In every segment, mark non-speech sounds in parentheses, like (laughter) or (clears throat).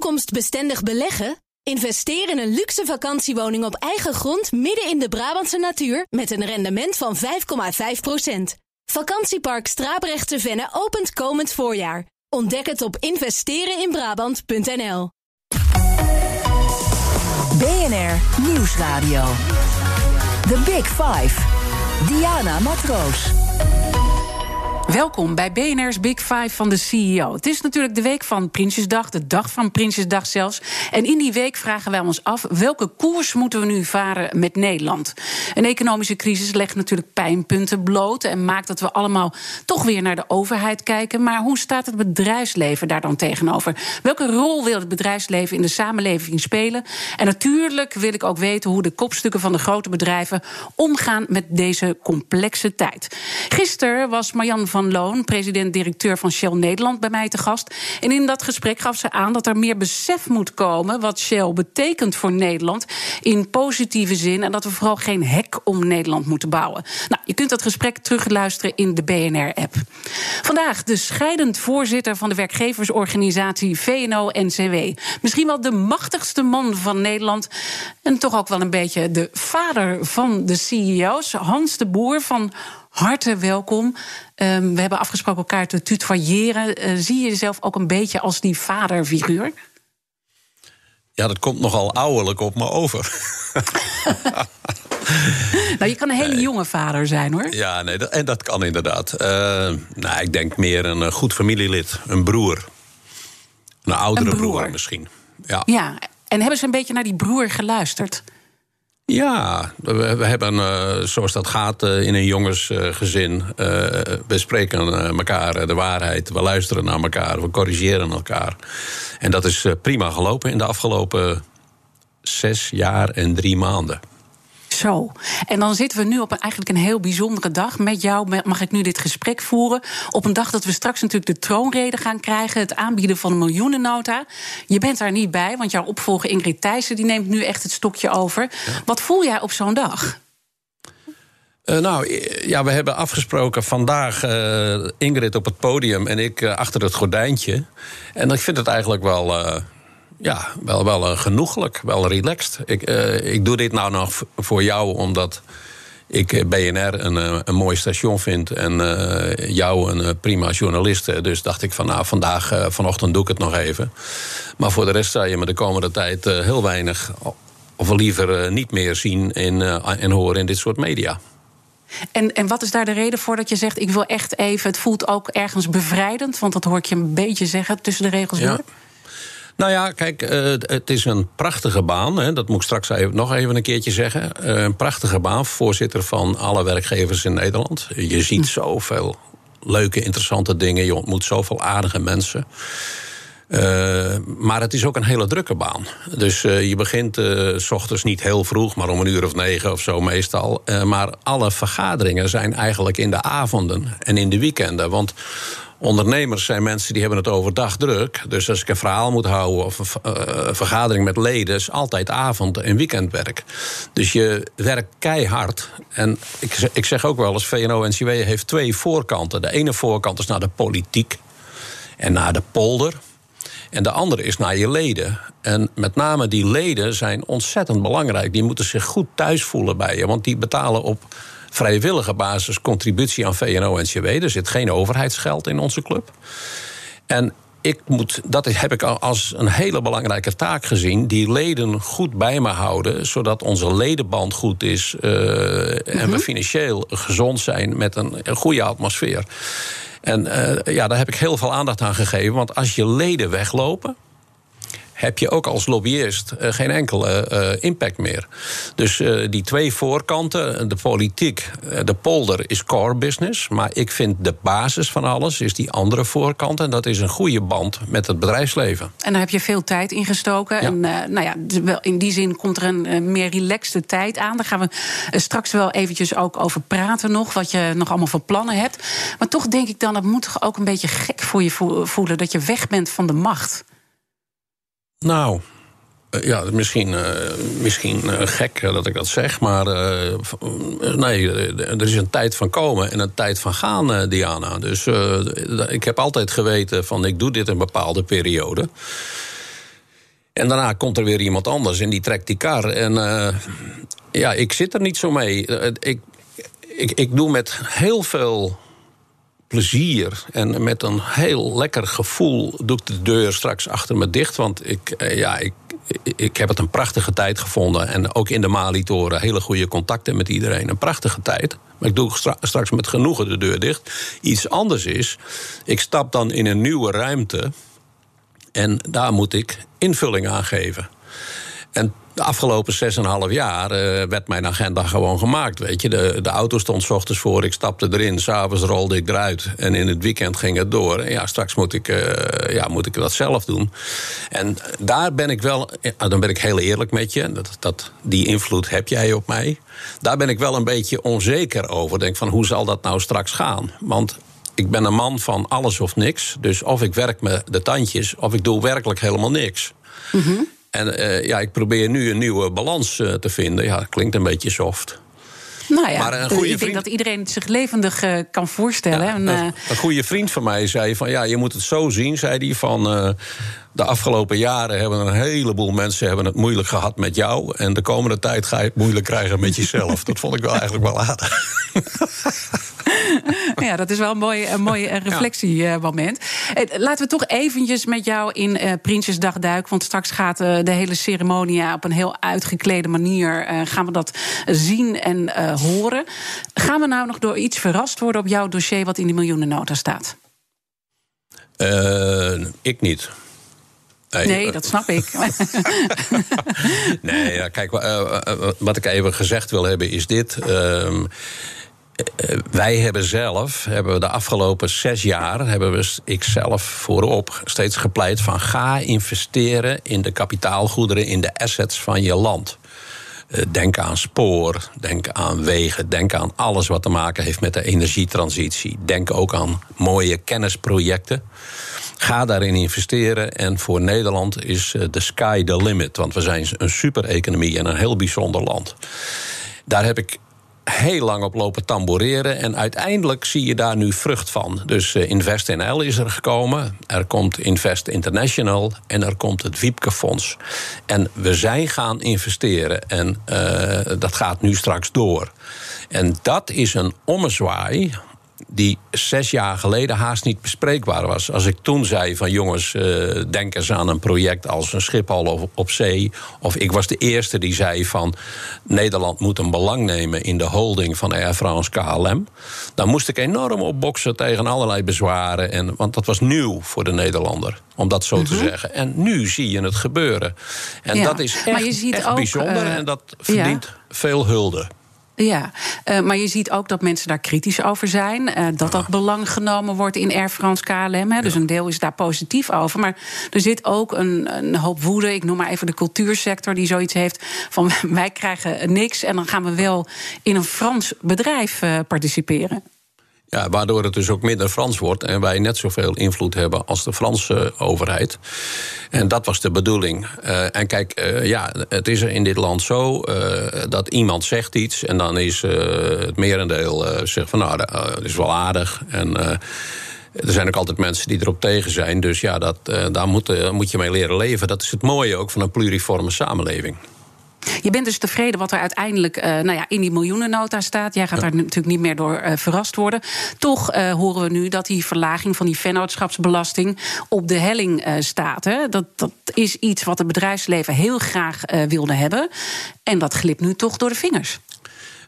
toekomstbestendig beleggen? Investeer in een luxe vakantiewoning op eigen grond midden in de Brabantse natuur met een rendement van 5,5%. Vakantiepark Strabrechtse Venne opent komend voorjaar. Ontdek het op investereninbrabant.nl. BNR Nieuwsradio. The Big Five. Diana Matroos. Welkom bij BNR's Big Five van de CEO. Het is natuurlijk de week van Prinsjesdag, de dag van Prinsjesdag zelfs. En in die week vragen wij ons af welke koers moeten we nu varen met Nederland. Een economische crisis legt natuurlijk pijnpunten bloot en maakt dat we allemaal toch weer naar de overheid kijken. Maar hoe staat het bedrijfsleven daar dan tegenover? Welke rol wil het bedrijfsleven in de samenleving spelen? En natuurlijk wil ik ook weten hoe de kopstukken van de grote bedrijven omgaan met deze complexe tijd. Gisteren was Marjan van van Loon, president-directeur van Shell Nederland, bij mij te gast. En in dat gesprek gaf ze aan dat er meer besef moet komen wat Shell betekent voor Nederland in positieve zin. En dat we vooral geen hek om Nederland moeten bouwen. Nou, je kunt dat gesprek terugluisteren in de BNR-app. Vandaag de scheidend voorzitter van de werkgeversorganisatie VNO-NCW. Misschien wel de machtigste man van Nederland. En toch ook wel een beetje de vader van de CEO's. Hans de Boer van harte welkom. Um, we hebben afgesproken elkaar te tutoyeren. Uh, zie je jezelf ook een beetje als die vaderfiguur? Ja, dat komt nogal ouderlijk op me over. (laughs) nou, je kan een hele nee. jonge vader zijn, hoor. Ja, nee, dat, en dat kan inderdaad. Uh, nou, ik denk meer een eh, goed familielid, een broer. Een oudere een broer. broer misschien. Ja. ja, en hebben ze een beetje naar die broer geluisterd? Ja, we, hebben, uh, zoals dat gaat uh, in een jongensgezin. Uh, we spreken elkaar de waarheid, we luisteren naar elkaar, we corrigeren elkaar. En dat is prima gelopen in de afgelopen zes jaar en drie maanden. Zo. En dan zitten we nu op een, eigenlijk een heel bijzondere dag. Met jou mag ik nu dit gesprek voeren. Op een dag dat we straks natuurlijk de troonrede gaan krijgen. Het aanbieden van een miljoenennota. Je bent daar niet bij, want jouw opvolger Ingrid Thijssen... die neemt nu echt het stokje over. Ja. Wat voel jij op zo'n dag? Uh, nou, ja, we hebben afgesproken vandaag uh, Ingrid op het podium en ik uh, achter het gordijntje. En ik vind het eigenlijk wel ja, wel, wel uh, genoeglijk, wel relaxed. Ik, uh, ik doe dit nou nog voor jou omdat ik eh, BNR een, een mooi station vind en uh, jou een prima journalist. Dus dacht ik van nou, vandaag, uh, vanochtend doe ik het nog even. Maar voor de rest zou je me de komende tijd heel weinig, of liever niet meer zien in, en horen in dit soort media. En, en wat is daar de reden voor dat je zegt: ik wil echt even, het voelt ook ergens bevrijdend? Want dat hoor ik je een beetje zeggen tussen de regels ja. door. Nou ja, kijk, uh, het is een prachtige baan. Hè, dat moet ik straks even, nog even een keertje zeggen. Uh, een prachtige baan, voorzitter van alle werkgevers in Nederland. Je ziet zoveel leuke, interessante dingen. Je ontmoet zoveel aardige mensen. Uh, maar het is ook een hele drukke baan. Dus uh, je begint uh, s ochtends niet heel vroeg, maar om een uur of negen of zo meestal. maar alle vergaderingen zijn eigenlijk in de avonden en in de weekenden. Want Ondernemers zijn mensen die hebben het overdag druk. Dus als ik een verhaal moet houden of een uh, vergadering met leden, is altijd avond- en weekendwerk. Dus je werkt keihard. En ik, ik zeg ook wel eens: VNO-NCW heeft twee voorkanten. De ene voorkant is naar de politiek en naar de polder. En de andere is naar je leden. En met name die leden zijn ontzettend belangrijk. Die moeten zich goed thuis voelen bij je, want die betalen op vrijwillige basis contributie aan VNO-NCW. Er zit geen overheidsgeld in onze club. En ik moet, dat heb ik als een hele belangrijke taak gezien. Die leden goed bij me houden. Zodat onze ledenband goed is. Uh, mm-hmm. En we financieel gezond zijn met een, een goede atmosfeer. En uh, ja, daar heb ik heel veel aandacht aan gegeven. Want als je leden weglopen heb je ook als lobbyist uh, geen enkele uh, impact meer. Dus uh, die twee voorkanten, de politiek, de polder is core business. Maar ik vind de basis van alles is die andere voorkant. En dat is een goede band met het bedrijfsleven. En daar heb je veel tijd in gestoken. Ja. En nou ja, in die zin komt er een meer relaxte tijd aan. Daar gaan we straks wel eventjes ook over praten nog. Wat je nog allemaal voor plannen hebt. Maar toch denk ik dan, dat moet toch ook een beetje gek voor je voelen. Dat je weg bent van de macht. Nou, ja, misschien, uh, misschien uh, gek dat ik dat zeg, maar nee, er is een tijd van komen en een tijd van gaan, Diana. Dus ik heb altijd geweten van ik doe dit een bepaalde periode. En daarna komt er weer iemand anders en die trekt die kar. En ja, ik zit er niet zo mee. Ik, ik, ik doe met heel veel plezier en met een heel lekker gevoel doe ik de deur straks achter me dicht. Want ik, ja, ik, ik heb het een prachtige tijd gevonden. En ook in de Malitoren hele goede contacten met iedereen. Een prachtige tijd. Maar ik doe straks met genoegen de deur dicht. Iets anders is, ik stap dan in een nieuwe ruimte. En daar moet ik invulling aan geven. En de afgelopen 6,5 jaar uh, werd mijn agenda gewoon gemaakt. Weet je, de, de auto stond s ochtends voor, ik stapte erin, s'avonds rolde ik eruit. En in het weekend ging het door. En ja, straks moet ik, uh, ja, moet ik dat zelf doen. En daar ben ik wel, dan ben ik heel eerlijk met je. Dat, dat, die invloed heb jij op mij. Daar ben ik wel een beetje onzeker over. Denk van hoe zal dat nou straks gaan? Want ik ben een man van alles of niks. Dus of ik werk me de tandjes, of ik doe werkelijk helemaal niks. Mm en uh, ja, ik probeer nu een nieuwe balans uh, te vinden. Ja, klinkt een beetje soft. Nou ja, maar een goede ik vriend... denk dat iedereen het zich levendig uh, kan voorstellen. Ja, en, een goede vriend van mij zei van ja, je moet het zo zien, zei hij van de afgelopen jaren hebben een heleboel mensen hebben het moeilijk gehad met jou. En de komende tijd ga je het moeilijk krijgen met jezelf. (laughs) dat vond ik wel eigenlijk wel aardig. (laughs) (laughs) ja, dat is wel een mooi, een mooi reflectiemoment. Eh, laten we toch eventjes met jou in uh, Prinsjesdag duiken. Want straks gaat uh, de hele ceremonie op een heel uitgeklede manier... Uh, gaan we dat zien en horen. Gaan we nou nog door iets verrast worden op jouw dossier... wat in die miljoenennota staat? ik niet. Nee, nee, dat snap ik. (laughs) nee, ja, kijk, wat ik even gezegd wil hebben is dit. Uh, eh, wij hebben zelf, hebben we de afgelopen zes jaar, hebben we ik zelf voorop steeds gepleit van ga investeren in de kapitaalgoederen, in de assets van je land. Eh, denk aan spoor, denk aan wegen, denk aan alles wat te maken heeft met de energietransitie. Denk ook aan mooie kennisprojecten. Ga daarin investeren en voor Nederland is de eh, sky the limit, want we zijn een super-economie en een heel bijzonder land. Daar heb ik heel lang op lopen tamboureren. En uiteindelijk zie je daar nu vrucht van. Dus uh, Invest NL is er gekomen. Er komt Invest International. En er komt het Wiepke Fonds. En we zijn gaan investeren. En uh, dat gaat nu straks door. En dat is een ommezwaai die zes jaar geleden haast niet bespreekbaar was. Als ik toen zei van jongens, uh, denk eens aan een project als een Schiphol op, op zee. Of ik was de eerste die zei van Nederland moet een belang nemen in de holding van Air France KLM. Dan moest ik enorm opboksen tegen allerlei bezwaren. En, want dat was nieuw voor de Nederlander, om dat zo te mhm. zeggen. En nu zie je het gebeuren. En dat is echt, echt bijzonder uh, en dat verdient ja. veel hulde. Ja, uh, maar je ziet ook dat mensen daar kritisch over zijn. Uh, dat dat belang genomen wordt in Air France KLM. Hè, dus een deel is daar positief over. Maar er zit ook een, een, hoop woede. Ik noem maar even de cultuursector die zoiets heeft van (laughs) wij krijgen niks en dan gaan we wel in een Frans bedrijf uh, participeren. Ja, waardoor het dus ook minder Frans wordt en wij net zoveel invloed hebben als de Franse overheid. En dat was de bedoeling. Uh, en kijk, uh, ja, het is er in dit land zo uh, dat iemand zegt iets en dan is het merendeel zegt van nou, dat is wel aardig. En er zijn ook altijd mensen die erop tegen zijn. Dus ja, dat, daar moet, moet je mee leren leven. Dat is het mooie ook van een pluriforme samenleving. Je bent dus tevreden wat er uiteindelijk uh, nou ja, in die miljoenennota staat. Jij gaat daar natuurlijk niet meer door uh, verrast worden. Toch uh, horen we nu dat die verlaging van die vennootschapsbelasting op de helling staat. Hè? Dat, dat is iets wat het bedrijfsleven heel graag wilde hebben. En dat glipt nu toch door de vingers.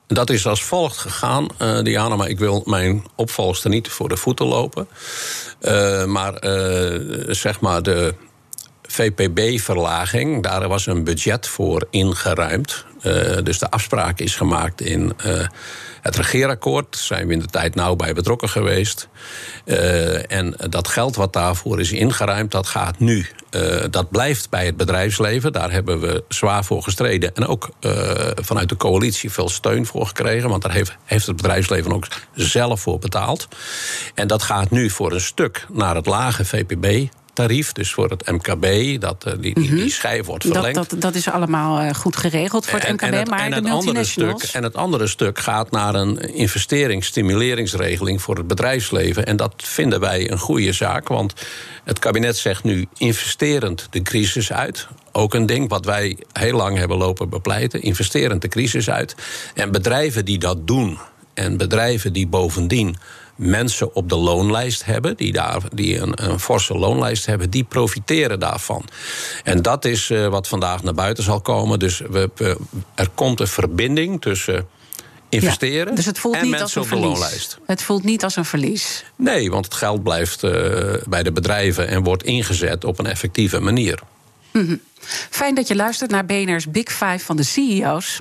Dat is als volgt gegaan, uh, Diana, maar ik wil mijn opvolgster niet voor de voeten lopen. Uh, maar uh, zeg maar de VPB-verlaging, daar was een budget voor ingeruimd. Uh, dus de afspraak is gemaakt in uh, het regeerakkoord. Zijn we in de tijd nauw bij betrokken geweest. Uh, en dat geld wat daarvoor is ingeruimd, dat gaat nu. dat blijft bij het bedrijfsleven. Daar hebben we zwaar voor gestreden. En ook vanuit de coalitie veel steun voor gekregen. Want daar heeft, heeft het bedrijfsleven ook zelf voor betaald. En dat gaat nu voor een stuk naar het lage VPB tarief, dus voor het MKB, dat uh, die, die, die, mhm. schijf wordt verlengd. Dat, dat, dat is allemaal uh, goed geregeld voor het MKB, en het, maar en de het andere stuk En het andere stuk gaat naar een investeringsstimuleringsregeling voor het bedrijfsleven. En dat vinden wij een goede zaak, want het kabinet zegt nu investerend de crisis uit ook een ding wat wij heel lang hebben lopen bepleiten. Investeren de crisis uit. En bedrijven die dat doen, en bedrijven die bovendien mensen op de loonlijst hebben, die, daar, die een, een forse loonlijst hebben, die profiteren daarvan. En dat is uh, wat vandaag naar buiten zal komen. Dus we, we, er komt een verbinding tussen investeren ja, dus het voelt en niet mensen als op een de verlies. Het voelt niet als een verlies. Nee, want het geld blijft uh, bij de bedrijven en wordt ingezet op een effectieve manier. Mm -hmm. Fijn dat je luistert naar BNR's Big Five van de CEO's.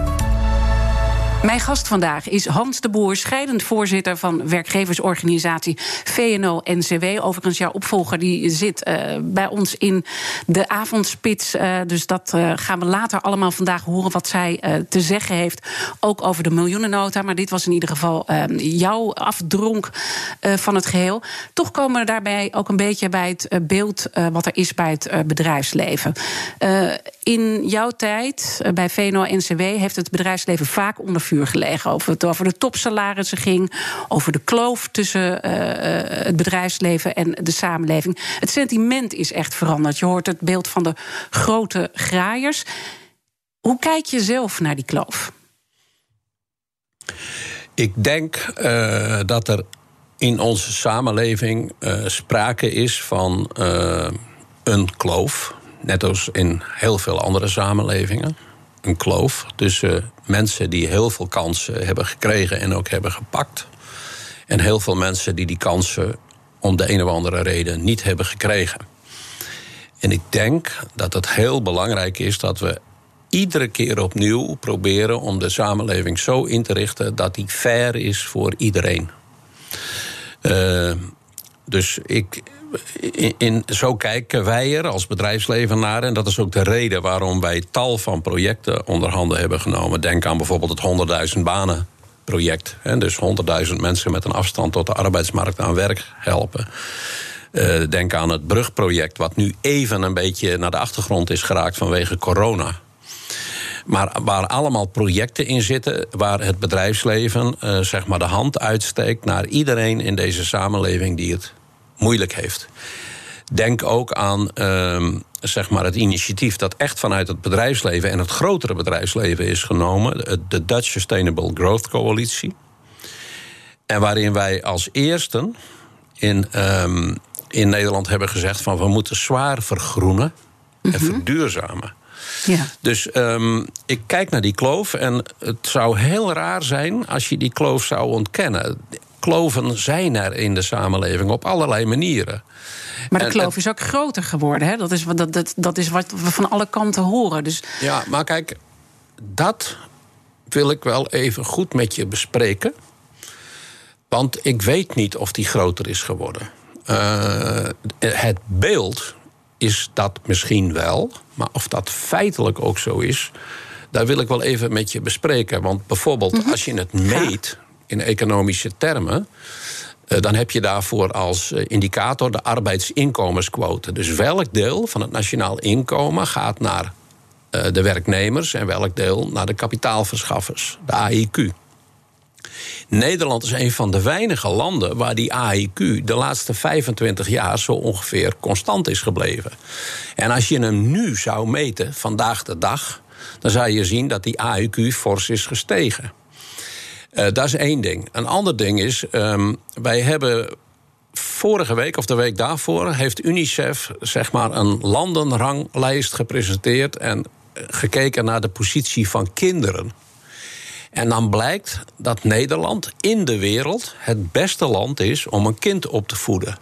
Mijn gast vandaag is Hans de Boer, scheidend voorzitter van werkgeversorganisatie VNO-NCW. Overigens, jouw opvolger die zit uh, bij ons in de avondspits. Uh, dus dat uh, gaan we later allemaal vandaag horen wat zij te zeggen heeft. Ook over de miljoenennota. Maar dit was in ieder geval jouw afdronk van het geheel. Toch komen we daarbij ook een beetje bij het beeld wat er is bij het bedrijfsleven. in jouw tijd bij VNO-NCW heeft het bedrijfsleven vaak onder gelegen. Over het over de topsalarissen ging, over de kloof tussen uh, het bedrijfsleven en de samenleving. Het sentiment is echt veranderd. Je hoort het beeld van de grote graaiers. Hoe kijk je zelf naar die kloof? Ik denk uh, dat er in onze samenleving sprake is van een kloof. Net als in heel veel andere samenlevingen een kloof tussen mensen die heel veel kansen hebben gekregen en ook hebben gepakt. En heel veel mensen die die kansen om de een of andere reden niet hebben gekregen. En ik denk dat het heel belangrijk is dat we iedere keer opnieuw proberen om de samenleving zo in te richten dat die fair is voor iedereen. Uh, dus ik, in, zo kijken wij er als bedrijfsleven naar. En dat is ook de reden waarom wij tal van projecten onder handen hebben genomen. Denk aan bijvoorbeeld het 100.000 banen project. Hè, dus 100.000 mensen met een afstand tot de arbeidsmarkt aan werk helpen. Uh, denk aan het brugproject, wat nu even een beetje naar de achtergrond is geraakt vanwege corona. Maar waar allemaal projecten in zitten waar het bedrijfsleven uh, zeg maar de hand uitsteekt naar iedereen in deze samenleving die het moeilijk heeft. Denk ook aan uh, zeg maar het initiatief dat echt vanuit het bedrijfsleven en het grotere bedrijfsleven is genomen, de Dutch Sustainable Growth Coalitie. En waarin wij als eersten in, um, in Nederland hebben gezegd van we moeten zwaar vergroenen en Mhm. verduurzamen. Ja. Dus um, ik kijk naar die kloof en het zou heel raar zijn als je die kloof zou ontkennen. Kloven zijn er in de samenleving op allerlei manieren. Maar de En- kloof is ook groter geworden. Hè? Dat, is, wat- dat, dat, dat is wat we van alle kanten horen. Dus Ja, maar kijk, dat wil ik wel even goed met je bespreken. Want ik weet niet of die groter is geworden. Eh, het beeld is dat misschien wel, maar of dat feitelijk ook zo is, daar wil ik wel even met je bespreken. Want bijvoorbeeld, als je het meet in economische termen. eh, Dan heb je daarvoor als eh, indicator de arbeidsinkomensquote. Dus welk deel van het nationaal inkomen gaat naar eh, de werknemers en welk deel naar de kapitaalverschaffers, de AIQ. Nederland is een van de weinige landen waar die AIQ de laatste 25 jaar zo ongeveer constant is gebleven. En als je hem nu zou meten, vandaag de dag, dan zou je zien dat die AIQ fors is gestegen. Eh, dat is één ding. Een ander ding is, ehm, wij hebben vorige week of de week daarvoor heeft UNICEF zeg maar een landenranglijst gepresenteerd en eh, gekeken naar de positie van kinderen. En dan blijkt dat Nederland in de wereld het beste land is om een kind op te voeden.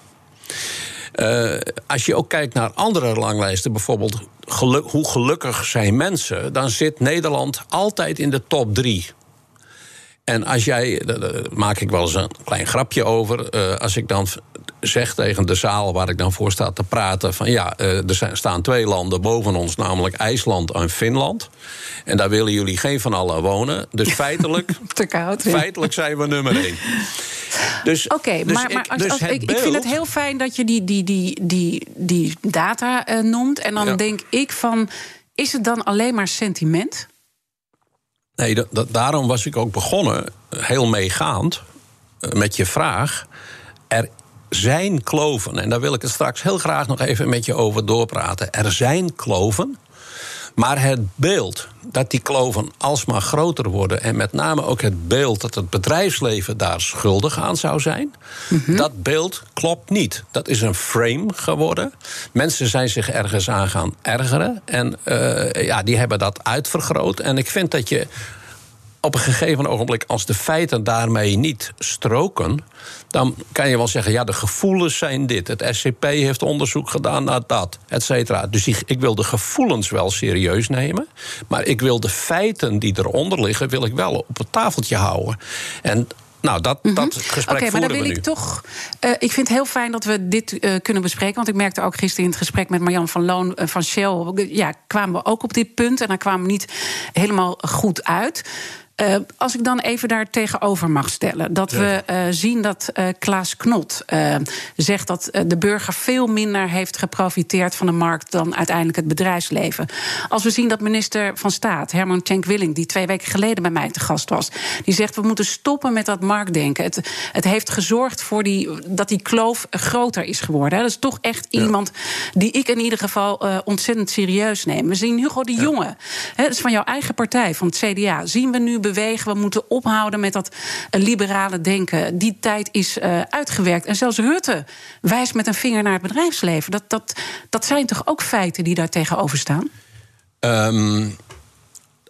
Eh, als je ook kijkt naar andere ranglijsten, bijvoorbeeld hoe gelukkig zijn mensen, dan zit Nederland altijd in de top drie. En als jij, daar maak ik wel eens een klein grapje over. eh, als ik dan zeg tegen de zaal waar ik dan voor sta te praten: van ja, eh, er zijn, staan twee landen boven ons, namelijk IJsland en Finland. En daar willen jullie geen van allen wonen. Dus (laughs) feitelijk, te koud. feitelijk zijn we nummer één. Dus, Oké, dus maar, maar als, dus als- ik, ik vind het heel fijn dat je die, die, die, die, die data eh, noemt. En dan Ja. denk ik van, is het dan alleen maar sentiment? Nee, daarom was ik ook begonnen, heel meegaand. met je vraag. Er zijn kloven, en daar wil ik het straks heel graag nog even met je over doorpraten. Er zijn kloven. Maar het beeld dat die kloven alsmaar groter worden. en met name ook het beeld dat het bedrijfsleven daar schuldig aan zou zijn. dat beeld klopt niet. Dat is een frame geworden. Mensen zijn zich ergens aan gaan ergeren. En eh, ja, die hebben dat uitvergroot. En ik vind dat je op een gegeven ogenblik, als de feiten daarmee niet stroken, dan kan je wel zeggen: ja, de gevoelens zijn dit. Het SCP heeft onderzoek gedaan naar dat, et cetera. Dus ik, ik wil de gevoelens wel serieus nemen, maar ik wil de feiten die eronder liggen, wil ik wel op het tafeltje houden. En nou, dat, mm -hmm. dat gesprek Oké, maar dan wil ik toch... Uh, ik vind het heel fijn dat we dit uh, kunnen bespreken. Want ik merkte ook gisteren in het gesprek met Marjan van Loon uh, van Shell... ja, kwamen we ook op dit punt en daar kwamen we niet helemaal goed uit. Uh, als ik dan even daar tegenover mag stellen. Dat ja. we uh, zien dat uh, Klaas Knot zegt dat de burger veel minder heeft geprofiteerd van de markt dan uiteindelijk het bedrijfsleven. Als we zien dat minister van Staat, Herman Tjenk Willing, die twee weken geleden bij mij te gast was, die zegt we moeten stoppen met dat marktdenken. Het, het heeft gezorgd voor die, dat die kloof groter is geworden. Dat is toch echt ja. iemand die ik in ieder geval ontzettend serieus neem. We zien Hugo de Jonge, ja. dat is van jouw eigen partij, van het CDA, zien we nu bewegen. We moeten ophouden met dat liberale denken. Die tijd is uh, uitgewerkt. En zelfs Rutte wijst met een vinger naar het bedrijfsleven. Dat, dat, dat zijn toch ook feiten die daar tegenover staan? Um,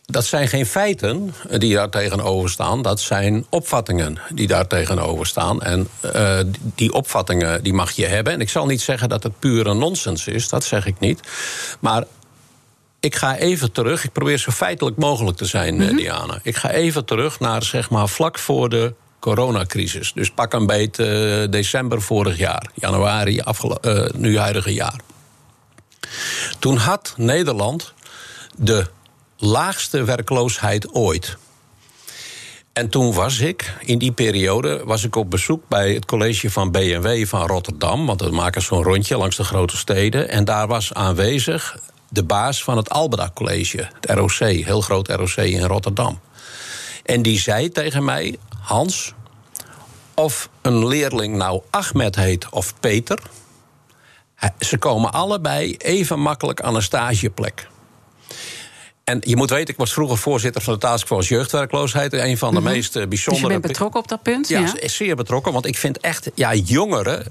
dat zijn geen feiten die daar tegenover staan. Dat zijn opvattingen die daar tegenover staan. En uh, die opvattingen die mag je hebben. En ik zal niet zeggen dat het pure nonsens is. Dat zeg ik niet. Maar ik ga even terug. Ik probeer zo feitelijk mogelijk te zijn, mm -hmm. Diana. Ik ga even terug naar zeg maar vlak voor de coronacrisis. Dus pak een beet uh, december vorig jaar, januari uh, nu huidige jaar. Toen had Nederland de laagste werkloosheid ooit. En toen was ik, in die periode, was ik op bezoek bij het college van BMW van Rotterdam. Want we maken zo'n rondje langs de grote steden. En daar was aanwezig de baas van het Albeda College, het ROC, heel groot ROC in Rotterdam. En die zei tegen mij: Hans, of een leerling nou Ahmed heet of Peter, ze komen allebei even makkelijk aan een stageplek. En je moet weten, ik was vroeger voorzitter van de Taskforce Jeugdwerkloosheid. Een van de mm -hmm. meest bijzondere. Dus je bent betrokken op dat punt? Ja, ja, zeer betrokken. Want ik vind echt, ja, jongeren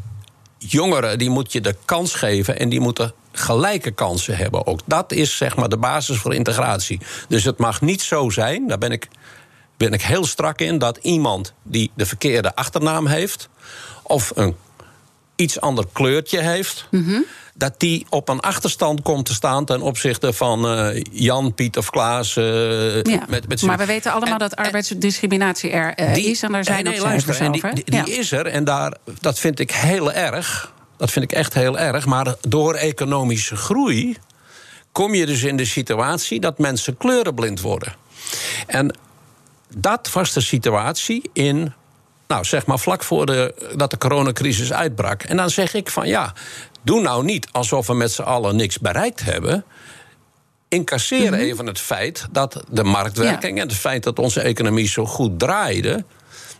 jongeren die moet je de kans geven en die moeten gelijke kansen hebben. Ook dat is zeg maar de basis voor integratie. Dus het mag niet zo zijn, daar ben ik, ben ik heel strak in, dat iemand die de verkeerde achternaam heeft of een iets ander kleurtje heeft. -hmm dat die op een achterstand komt te staan ten opzichte van uh, Jan, Piet of Klaas. Uh, ja, met, met maar we weten allemaal en, dat arbeidsdiscriminatie er uh, die, is en daar zijn en, ook over. Die, die, ja. die, is er en daar, dat vind ik heel erg. Dat vind ik echt heel erg. Maar door economische groei kom je dus in de situatie dat mensen kleurenblind worden. En dat was de situatie in nou, zeg maar vlak voor de, dat de coronacrisis uitbrak. En dan zeg ik van ja, Doe nou niet alsof we met z'n allen niks bereikt hebben. Incasseer mm -hmm. even het feit dat de marktwerking ja. en het feit dat onze economie zo goed draaide,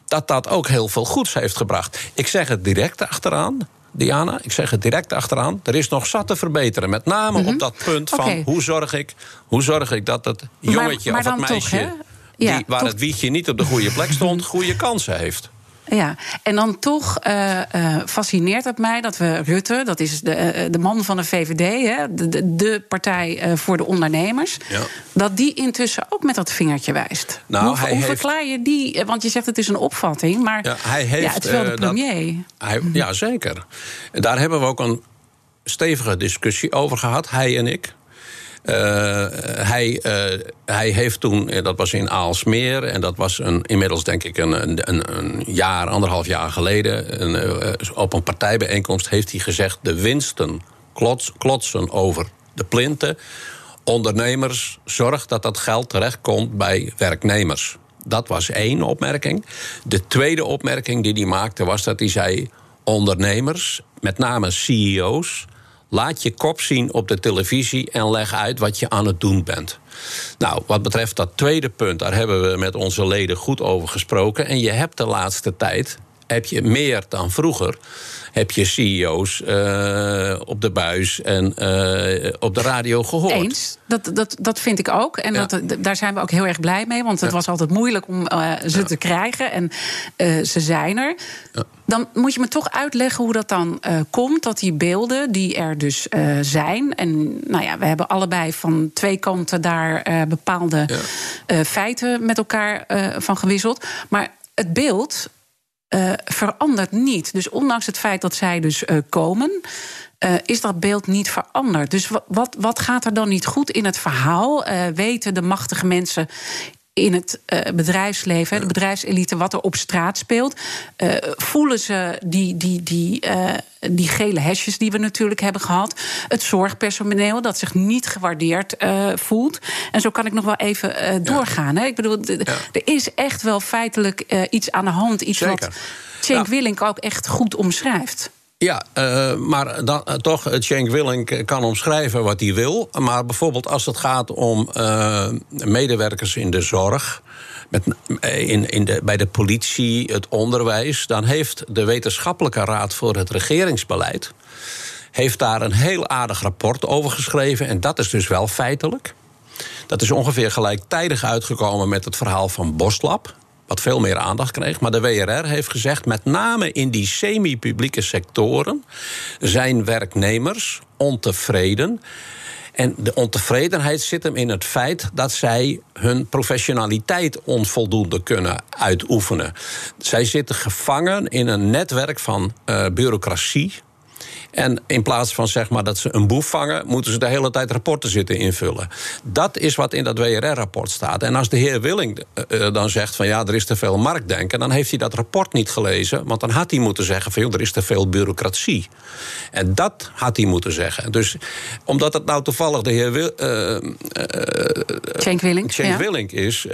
dat dat ook heel veel goeds heeft gebracht. Ik zeg het direct achteraan. Diana, ik zeg het direct achteraan. Er is nog zat te verbeteren. Met name mm -hmm. op dat punt van okay. hoe, zorg ik, hoe zorg ik dat het jongetje maar, maar of het meisje. Toch, ja, die, waar toch... het wiegje niet op de goede plek stond, (laughs) goede kansen heeft. Ja, en dan toch uh, uh, fascineert het mij dat we Rutte, dat is de, uh, de man van de VVD, hè, de, de, partij voor de ondernemers, ja. dat die intussen ook met dat vingertje wijst. Nou, hoe hij hoe verklaar je die? Want je zegt het is een opvatting, maar ja, hij heeft, ja, het is wel de premier. Dat, hij, ja, zeker. Daar hebben we ook een stevige discussie over gehad, hij en ik. Uh, hij, uh, hij heeft toen, dat was in Aalsmeer, en dat was een, inmiddels denk ik een, een, een jaar, anderhalf jaar geleden, een, op een partijbijeenkomst heeft hij gezegd: de winsten klots, klotsen over de plinten. Ondernemers, zorg dat dat geld terechtkomt bij werknemers. Dat was één opmerking. De tweede opmerking die hij maakte was dat hij zei: ondernemers, met name CEO's Laat je kop zien op de televisie en leg uit wat je aan het doen bent. Nou, wat betreft dat tweede punt, daar hebben we met onze leden goed over gesproken. En je hebt de laatste tijd heb je meer dan vroeger heb je CEO's uh, op de buis en uh, op de radio gehoord. Eens, dat, dat, dat vind ik ook. En ja. dat, daar zijn we ook heel erg blij mee. Want het ja. was altijd moeilijk om uh, ze ja. te krijgen. En ze zijn er. Dan moet je me toch uitleggen hoe dat dan komt. Dat die beelden die er dus zijn. En nou ja, we hebben allebei van twee kanten daar bepaalde feiten met elkaar van gewisseld. Maar het beeld uh, verandert niet. Dus ondanks het feit dat zij dus uh, komen. Uh, is dat beeld niet veranderd? Dus wat, wat gaat er dan niet goed in het verhaal? weten de machtige mensen in het uh, bedrijfsleven, ja. de bedrijfselite, wat er op straat speelt. Uh, voelen ze die, die, die, uh, die gele hesjes die we natuurlijk hebben gehad. Het zorgpersoneel dat zich niet gewaardeerd voelt. En zo kan ik nog wel even doorgaan. Ja. Hè? Ik bedoel, ja. er is echt wel feitelijk iets aan de hand. Iets Zeker. wat Cenk Willink ook echt goed omschrijft. Ja, uh, maar dan, uh, toch, Cenk Willink kan omschrijven wat hij wil. Maar bijvoorbeeld als het gaat om medewerkers in de zorg... Met, in, in de, bij de politie, het onderwijs... dan heeft de Wetenschappelijke Raad voor het Regeringsbeleid... heeft daar een heel aardig rapport over geschreven. En dat is dus wel feitelijk. Dat is ongeveer gelijktijdig uitgekomen met het verhaal van Boslab wat veel meer aandacht kreeg. Maar de WRR heeft gezegd, met name in die semi-publieke sectoren zijn werknemers ontevreden. En de ontevredenheid zit hem in het feit dat zij hun professionaliteit onvoldoende kunnen uitoefenen. Zij zitten gevangen in een netwerk van uh, bureaucratie, en in plaats van zeg maar, dat ze een boef vangen, moeten ze de hele tijd rapporten zitten invullen. Dat is wat in dat WRR-rapport staat. En als de heer Willing uh, dan zegt van ja, er is te veel marktdenken, dan heeft hij dat rapport niet gelezen. Want dan had hij moeten zeggen van joh, er is te veel bureaucratie. En dat had hij moeten zeggen. Dus omdat het nou toevallig de heer Wil, uh, uh, Cenk Willink, Cenk ja. Willink is,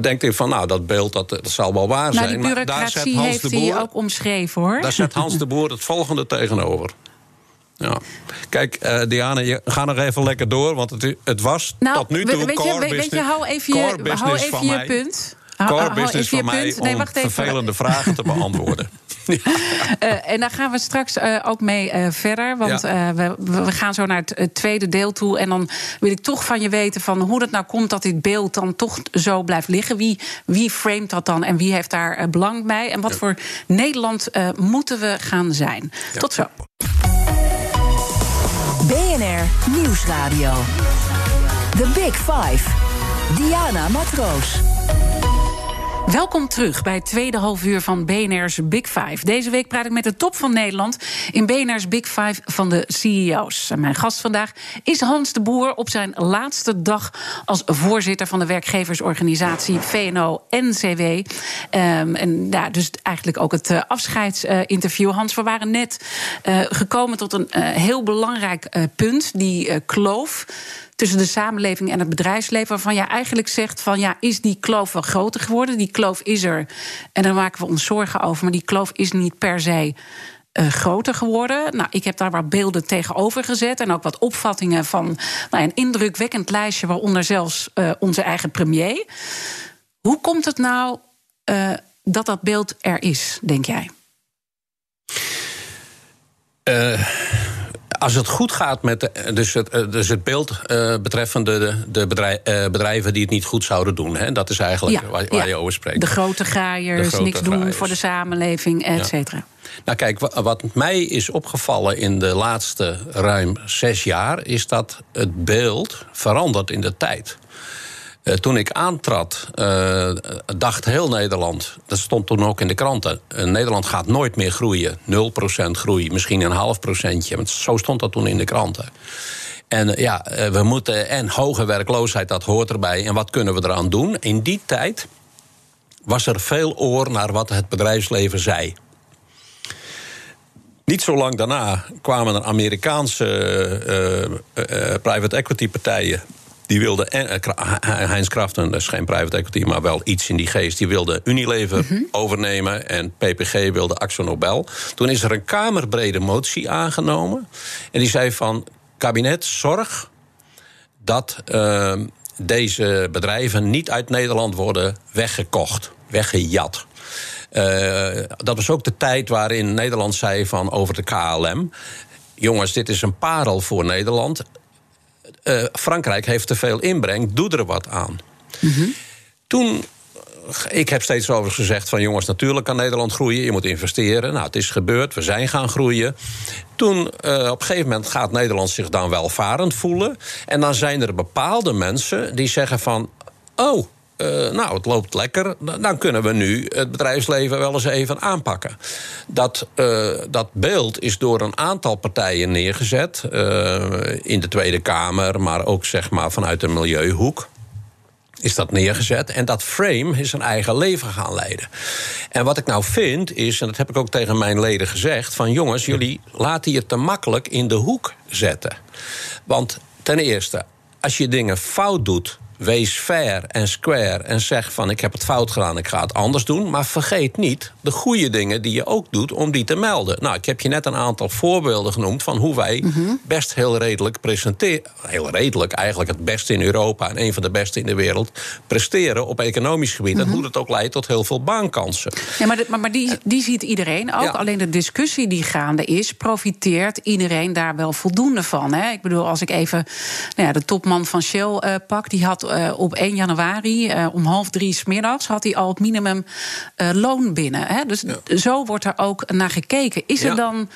denkt hij van nou, dat beeld dat, dat zal wel waar nou, zijn. Maar daar zet Hans heeft de Boer, hij ook omschreven hoor. Daar zet Hans de Boer het volgende tegenover. Ja. Kijk, uh, Diana, je, ga nog even lekker door. Want het, het was nou, tot nu toe weet core je, weet business, je, hou even je, hou even je punt. Core hou business even van je mij punt. Nee, om vervelende vragen te beantwoorden. (laughs) ja. uh, en daar gaan we straks uh, ook mee uh, verder. Want ja. we, we, gaan zo naar het tweede deel toe. En dan wil ik toch van je weten van hoe het nou komt dat dit beeld dan toch zo blijft liggen. Wie, wie framet dat dan en wie heeft daar belang bij? En wat ja. voor Nederland moeten we gaan zijn? Tot zo. BNR Nieuwsradio. The Big Five. Diana Matroos. Welkom terug bij het tweede halfuur van BNR's Big Five. Deze week praat ik met de top van Nederland in BNR's Big Five van de CEO's. Mijn gast vandaag is Hans de Boer op zijn laatste dag als voorzitter van de werkgeversorganisatie VNO-NCW. Um, en ja, dus eigenlijk ook het uh, afscheidsinterview. Uh, Hans, we waren net uh, gekomen tot een heel belangrijk punt, die kloof tussen de samenleving en het bedrijfsleven. Waarvan je eigenlijk zegt van ja, is die kloof wel groter geworden? Die kloof is er. En daar maken we ons zorgen over. Maar die kloof is niet per se. Uh, groter geworden. Nou, ik heb daar wat beelden tegenover gezet. En ook wat opvattingen van nou, een indrukwekkend lijstje, waaronder zelfs uh, onze eigen premier. Hoe komt het nou uh, dat dat beeld er is, denk jij? Als het goed gaat met de, dus, het, dus het beeld uh, betreffende de, de bedrijf, uh, bedrijven die het niet goed zouden doen. Hè, dat is eigenlijk ja, waar, waar ja. je over spreekt. De grote graaiers, de grote niks graaiers. doen voor de samenleving, et cetera. Ja. Nou kijk, wat mij is opgevallen in de laatste ruim zes jaar... is dat het beeld verandert in de tijd. Uh, toen ik aantrad, uh, dacht heel Nederland, dat stond toen ook in de kranten, uh, Nederland gaat nooit meer groeien. 0% groei, misschien een half procentje. Want zo stond dat toen in de kranten. En ja, we moeten, en hoge werkloosheid, dat hoort erbij. En wat kunnen we eraan doen? In die tijd was er veel oor naar wat het bedrijfsleven zei. Niet zo lang daarna kwamen er Amerikaanse private equity partijen die wilde, Heinz Kraften, dat is geen private equity, maar wel iets in die geest. Die wilde Unilever mm -hmm. overnemen en PPG wilde Axo Nobel. Toen is er een kamerbrede motie aangenomen. En die zei van, kabinet, zorg dat uh, deze bedrijven niet uit Nederland worden weggekocht, weggejat. dat was ook de tijd waarin Nederland zei van over de KLM. Jongens, dit is een parel voor Nederland. Frankrijk heeft te veel inbreng, doe er wat aan. Mm Toen ik heb steeds over gezegd van jongens, natuurlijk kan Nederland groeien. Je moet investeren. Nou, het is gebeurd. We zijn gaan groeien. Toen, uh, op een gegeven moment gaat Nederland zich dan welvarend voelen. En dan zijn er bepaalde mensen die zeggen van... oh, uh, nou, het loopt lekker. Dan kunnen we nu het bedrijfsleven wel eens even aanpakken. Dat, uh, dat beeld is door een aantal partijen neergezet. in de Tweede Kamer, maar ook zeg maar vanuit de milieuhoek is dat neergezet. En dat frame is zijn eigen leven gaan leiden. En wat ik nou vind is, en dat heb ik ook tegen mijn leden gezegd: van jongens, jullie laten je te makkelijk in de hoek zetten. Want ten eerste, als je dingen fout doet, Wees fair en square en zeg van ik heb het fout gedaan, ik ga het anders doen. Maar vergeet niet de goede dingen die je ook doet om die te melden. Nou, ik heb je net een aantal voorbeelden genoemd van hoe wij mhm. best heel redelijk presenteren. Heel redelijk, eigenlijk het beste in Europa en een van de beste in de wereld presteren op economisch gebied. En mhm. hoe dat ook leidt tot heel veel baankansen. Ja, maar, maar, maar die, die ziet iedereen ook. Alleen de discussie die gaande is, profiteert iedereen daar wel voldoende van. Hè? Ik bedoel, als ik even nou ja, de topman van Shell uh, pak, die had uh, op 1 januari uh, om half drie smiddags had hij al het minimum uh, loon binnen. Hè? Dus ja. zo wordt er ook naar gekeken. Is ja. er dan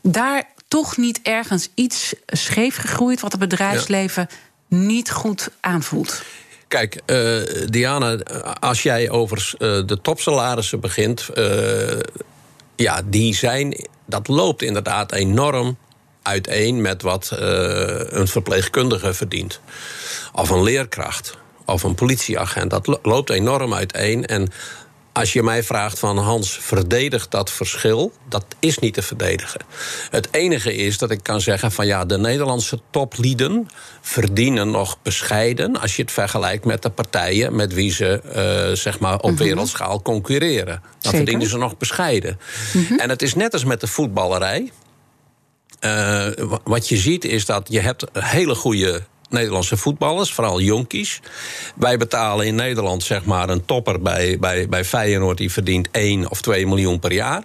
daar toch niet ergens iets scheef gegroeid wat het bedrijfsleven ja. niet goed aanvoelt? Kijk, uh, Diana, als jij over uh, de topsalarissen begint, uh, ja, die zijn, dat loopt inderdaad enorm uiteen met wat een verpleegkundige verdient of een leerkracht of een politieagent. Dat loopt enorm uiteen. En als je mij vraagt van Hans, verdedig dat verschil, dat is niet te verdedigen. Het enige is dat ik kan zeggen van ja, de Nederlandse toplieden verdienen nog bescheiden als je het vergelijkt met de partijen met wie ze uh, zeg maar op -hmm. wereldschaal concurreren. Dan Zeker. verdienen ze nog bescheiden. -hmm. En het is net als met de voetballerij. Uh, wat je ziet is dat je hebt hele goede Nederlandse voetballers, vooral jonkies. Wij betalen in Nederland zeg maar een topper bij, bij, bij Feyenoord... die verdient 1 of 2 miljoen per jaar.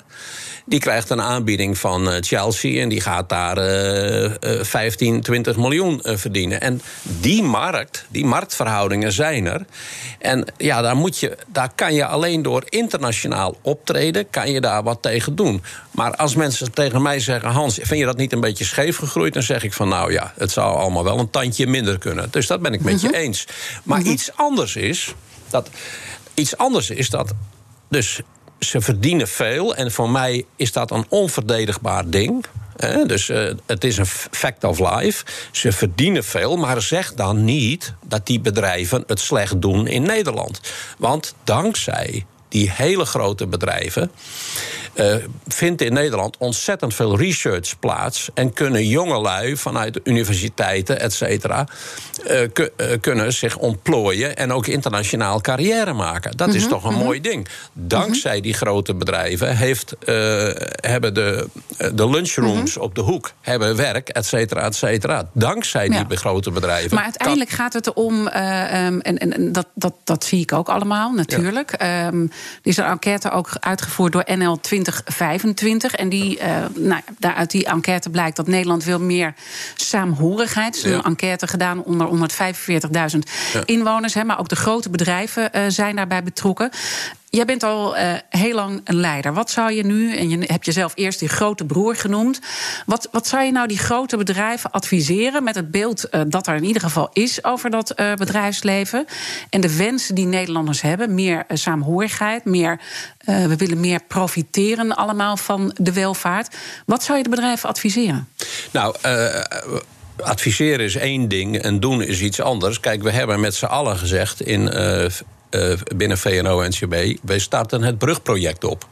Die krijgt een aanbieding van uh, Chelsea en die gaat daar uh, uh, 15, 20 miljoen uh, verdienen. En die markt, die marktverhoudingen zijn er. En ja, daar, moet je, daar kan je alleen door internationaal optreden, kan je daar wat tegen doen. Maar als mensen tegen mij zeggen: Hans, vind je dat niet een beetje scheef gegroeid? Dan zeg ik van nou ja, het zou allemaal wel een tandje minder kunnen. Dus dat ben ik met mm -hmm. je eens. Maar mm -hmm. iets anders is dat. Iets anders is dat. Dus ze verdienen veel. En voor mij is dat een onverdedigbaar ding. Dus uh, het is een fact of life. Ze verdienen veel, maar zeg dan niet dat die bedrijven het slecht doen in Nederland. Want dankzij die hele grote bedrijven uh, vindt in Nederland ontzettend veel research plaats. En kunnen jongelui vanuit universiteiten, et cetera, uh, kunnen zich ontplooien en ook internationaal carrière maken. Dat mm -hmm, is toch een mm -hmm. mooi ding. Dankzij mm -hmm. die grote bedrijven heeft, hebben de, de lunchrooms Mhm. op de hoek hebben werk, et cetera, et cetera. Dankzij die grote bedrijven. Maar uiteindelijk kan... gaat het erom, um, en, en dat, dat, dat zie ik ook allemaal natuurlijk. Ja. Um, er is een enquête ook uitgevoerd door NL 20 2025. En die, uh, nou, uit die enquête blijkt dat Nederland wil meer saamhorigheid. Er is een enquête gedaan onder 145.000 ja. inwoners. Hè, maar ook de grote bedrijven uh, zijn daarbij betrokken. Jij bent al uh, heel lang een leider. Wat zou je nu, en je hebt jezelf eerst die grote broer genoemd. Wat, wat zou je nou die grote bedrijven adviseren met het beeld uh, dat er in ieder geval is over dat uh, bedrijfsleven? En de wensen die Nederlanders hebben: meer saamhorigheid, meer, we willen meer profiteren allemaal van de welvaart. Wat zou je de bedrijven adviseren? Nou, adviseren is één ding en doen is iets anders. Kijk, we hebben met z'n allen gezegd in binnen VNO-NCB... wij starten het brugproject op.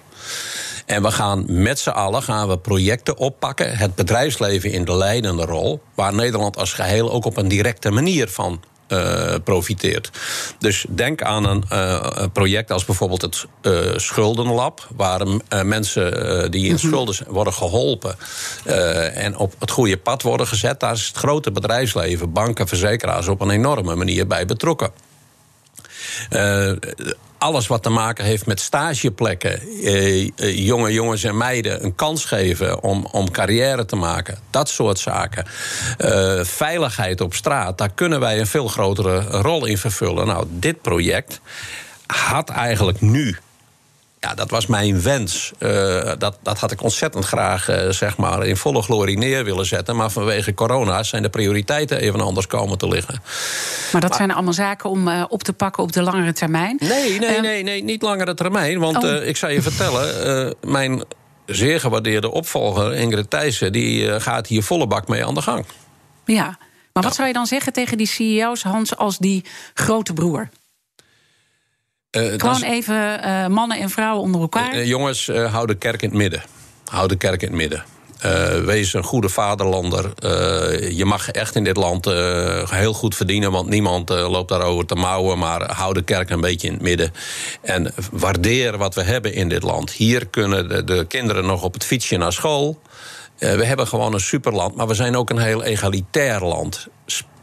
En we gaan met z'n allen gaan we projecten oppakken. Het bedrijfsleven in de leidende rol. Waar Nederland als geheel ook op een directe manier van uh, profiteert. Dus denk aan een uh, project als bijvoorbeeld het uh, Schuldenlab, waar mensen die in schulden worden geholpen en op het goede pad worden gezet. Daar is het grote bedrijfsleven, banken, verzekeraars op een enorme manier bij betrokken. Alles wat te maken heeft met stageplekken, eh, jonge jongens en meiden een kans geven om, om carrière te maken, dat soort zaken. veiligheid op straat, daar kunnen wij een veel grotere rol in vervullen. Nou, dit project had eigenlijk nu ja, dat was mijn wens. Uh, dat, dat had ik ontzettend graag uh, zeg maar in volle glorie neer willen zetten. Maar vanwege corona zijn de prioriteiten even anders komen te liggen. Maar dat zijn allemaal zaken om uh, op te pakken op de langere termijn? Nee, nee, nee, nee niet langere termijn. Want oh. ik zou je vertellen, mijn zeer gewaardeerde opvolger Ingrid Thijssen... die gaat hier volle bak mee aan de gang. Ja, maar wat zou je dan zeggen tegen die CEO's, Hans, als die grote broer? Uh, Gewoon even uh, mannen en vrouwen onder elkaar. Uh, jongens, hou de kerk in het midden. Hou de kerk in het midden. wees een goede vaderlander. je mag echt in dit land heel goed verdienen, want niemand loopt daarover te mouwen. Maar hou de kerk een beetje in het midden. En waardeer wat we hebben in dit land. Hier kunnen de, de kinderen nog op het fietsje naar school. we hebben gewoon een superland, maar we zijn ook een heel egalitair land.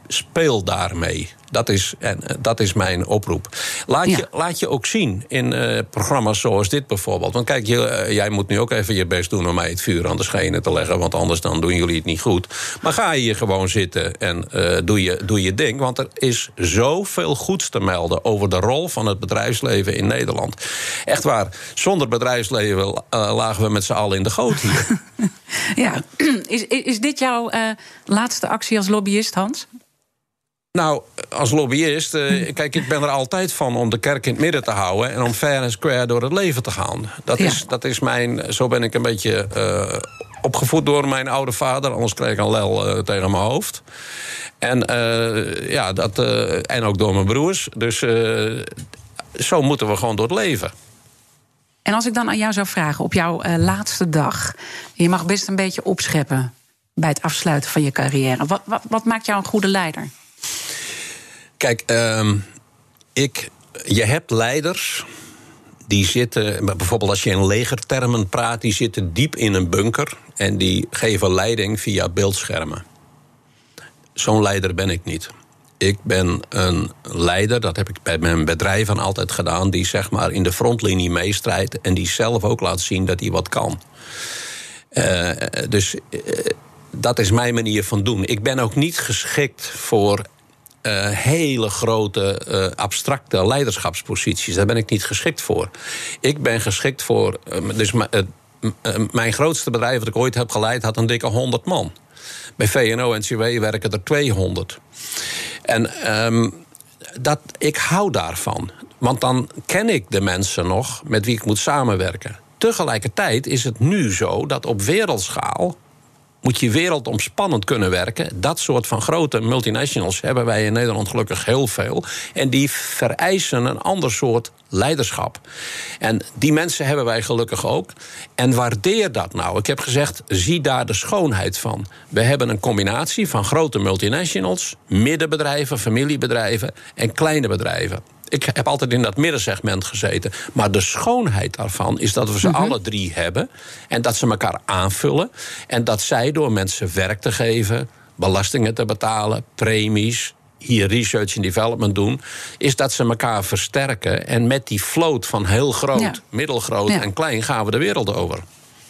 Speel daarmee. Dat is, en, eh, dat is mijn oproep. Laat, je, laat je ook zien in uh, programma's zoals dit bijvoorbeeld. Want kijk, je, uh, jij moet nu ook even je best doen om mij het vuur aan de schenen te leggen. Want anders dan doen jullie het niet goed. Maar ga je hier gewoon zitten en uh, doe, je, doe je ding. Want er is zoveel goeds te melden over de rol van het bedrijfsleven in Nederland. Echt waar, zonder bedrijfsleven lagen we met z'n allen in de goot hier. (laughs) ja, (clears throat) is, is dit jouw laatste actie als lobbyist, Hans? Nou, als lobbyist, uh, kijk, ik ben er altijd van om de kerk in het midden te houden en om fair en square door het leven te gaan. Dat, is, dat is mijn. Zo ben ik een beetje uh, opgevoed door mijn oude vader, anders kreeg ik een lel uh, tegen mijn hoofd. En, ja, dat, en ook door mijn broers. Dus zo moeten we gewoon door het leven. En als ik dan aan jou zou vragen op jouw laatste dag, je mag best een beetje opscheppen bij het afsluiten van je carrière. Wat, wat, wat maakt jou een goede leider? Kijk, uh, ik, je hebt leiders die zitten, bijvoorbeeld als je in legertermen praat, die zitten diep in een bunker en die geven leiding via beeldschermen. Zo'n leider ben ik niet. Ik ben een leider, dat heb ik bij mijn bedrijven altijd gedaan, die zeg maar in de frontlinie meestrijdt en die zelf ook laat zien dat hij wat kan. Uh, dus uh, dat is mijn manier van doen. Ik ben ook niet geschikt voor uh, hele grote uh, abstracte leiderschapsposities. Daar ben ik niet geschikt voor. Ik ben geschikt voor. Uh, dus mijn grootste bedrijf dat ik ooit heb geleid had een dikke 100 man. Bij VNO-NCW werken er 200. En um, dat, ik hou daarvan. Want dan ken ik de mensen nog met wie ik moet samenwerken. Tegelijkertijd is het nu zo dat op wereldschaal moet je wereldomspannend kunnen werken. Dat soort van grote multinationals hebben wij in Nederland gelukkig heel veel. En die vereisen een ander soort leiderschap. En die mensen hebben wij gelukkig ook. En waardeer dat nou. Ik heb gezegd, zie daar de schoonheid van. We hebben een combinatie van grote multinationals, middenbedrijven, familiebedrijven en kleine bedrijven ik heb altijd in dat middensegment gezeten. Maar de schoonheid daarvan is dat we ze mhm. alle drie hebben. En dat ze elkaar aanvullen. En dat zij door mensen werk te geven, belastingen te betalen, premies, hier research en development doen, is dat ze elkaar versterken. En met die float van heel groot, middelgroot en klein gaan we de wereld over.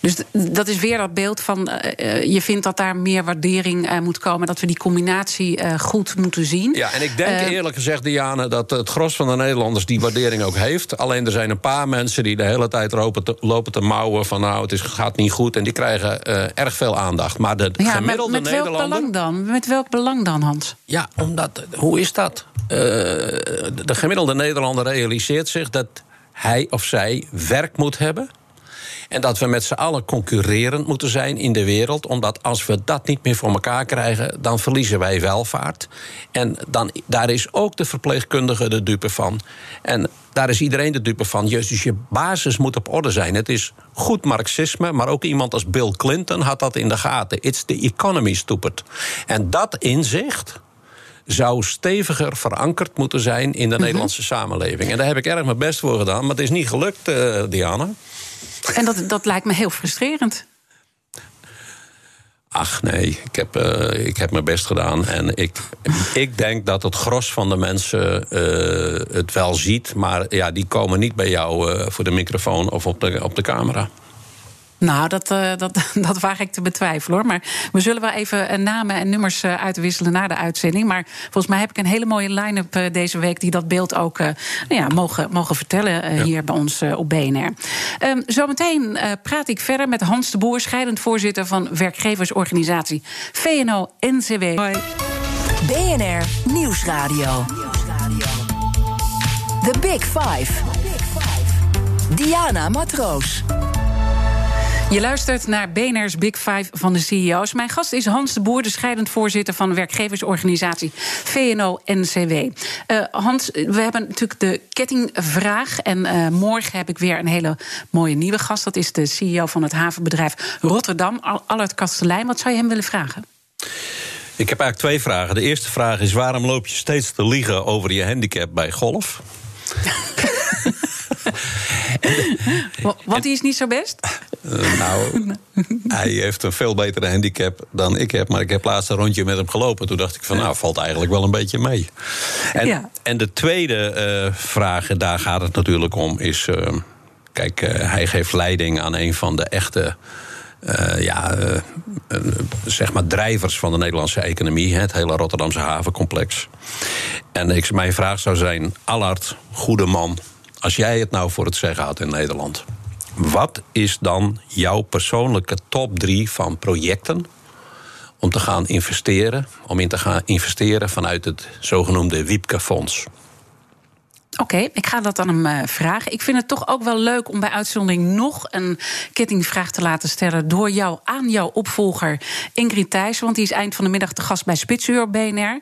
Dus dat is weer dat beeld van. Uh, je vindt dat daar meer waardering uh, moet komen. Dat we die combinatie uh, goed moeten zien. Ja, en ik denk eerlijk gezegd, Diane, dat het gros van de Nederlanders die waardering ook heeft. Alleen er zijn een paar mensen die de hele tijd lopen te, lopen te mouwen van nou, het is, gaat niet goed. En die krijgen erg veel aandacht. Maar de ja, gemiddelde met, met welk belang dan? Met welk belang dan, Hans? Ja, omdat. Hoe is dat? de gemiddelde Nederlander realiseert zich dat hij of zij werk moet hebben en dat we met z'n allen concurrerend moeten zijn in de wereld. Omdat als we dat niet meer voor elkaar krijgen, dan verliezen wij welvaart. En dan, daar is ook de verpleegkundige de dupe van. En daar is iedereen de dupe van. Dus je basis moet op orde zijn. Het is goed marxisme, maar ook iemand als Bill Clinton had dat in de gaten. It's the economy, stupid. En dat inzicht zou steviger verankerd moeten zijn in de mhm. Nederlandse samenleving. En daar heb ik erg mijn best voor gedaan, maar het is niet gelukt, uh, Diana. En dat, dat lijkt me heel frustrerend. Ach nee, ik heb, uh, ik heb mijn best gedaan. En ik, ik denk dat het gros van de mensen uh, het wel ziet. Maar ja, die komen niet bij jou uh, voor de microfoon of op de, op de camera. Nou, dat, uh, dat, (laughs) dat waag ik te betwijfelen hoor. Maar we zullen wel even namen en nummers uitwisselen na de uitzending. Maar volgens mij heb ik een hele mooie line-up deze week die dat beeld ook nou ja, mogen, mogen vertellen ja. hier bij ons op BNR. Um, zometeen praat ik verder met Hans de Boer, scheidend voorzitter van werkgeversorganisatie VNO-NCW. BNR Nieuwsradio. The Big Five. Diana Matroos. Je luistert naar BNR's Big Five van de CEO's. Mijn gast is Hans de Boer, de scheidend voorzitter van de werkgeversorganisatie VNO-NCW. Uh, Hans, we hebben natuurlijk de kettingvraag. En uh, morgen heb ik weer een hele mooie nieuwe gast. Dat is de CEO van het havenbedrijf Rotterdam, Allard Kastelein. Wat zou je hem willen vragen? Ik heb eigenlijk twee vragen. De eerste vraag is: waarom loop je steeds te liegen over je handicap bij golf? (laughs) (laughs) Want die is niet zo best? Uh, nou, (laughs) hij heeft een veel betere handicap dan ik heb. Maar ik heb laatst een rondje met hem gelopen. Toen dacht ik van, nou, valt eigenlijk wel een beetje mee. En, ja. en de tweede uh, vraag, daar gaat het natuurlijk om, is... Uh, kijk, hij geeft leiding aan een van de echte... Uh, ja, uh, uh, zeg maar drijvers van de Nederlandse economie, het hele Rotterdamse havencomplex. En ik, mijn vraag zou zijn: Allard, goede man, als jij het nou voor het zeggen had in Nederland, wat is dan jouw persoonlijke top drie van projecten om te gaan investeren, om in te gaan investeren vanuit het zogenoemde Wiepke-fonds? Oké, ik ga dat aan hem uh, vragen. Ik vind het toch ook wel leuk om bij uitzondering nog een kettingvraag te laten stellen door jou aan jouw opvolger Ingrid Thijssen. Want die is eind van de middag te gast bij Spitsuur BNR.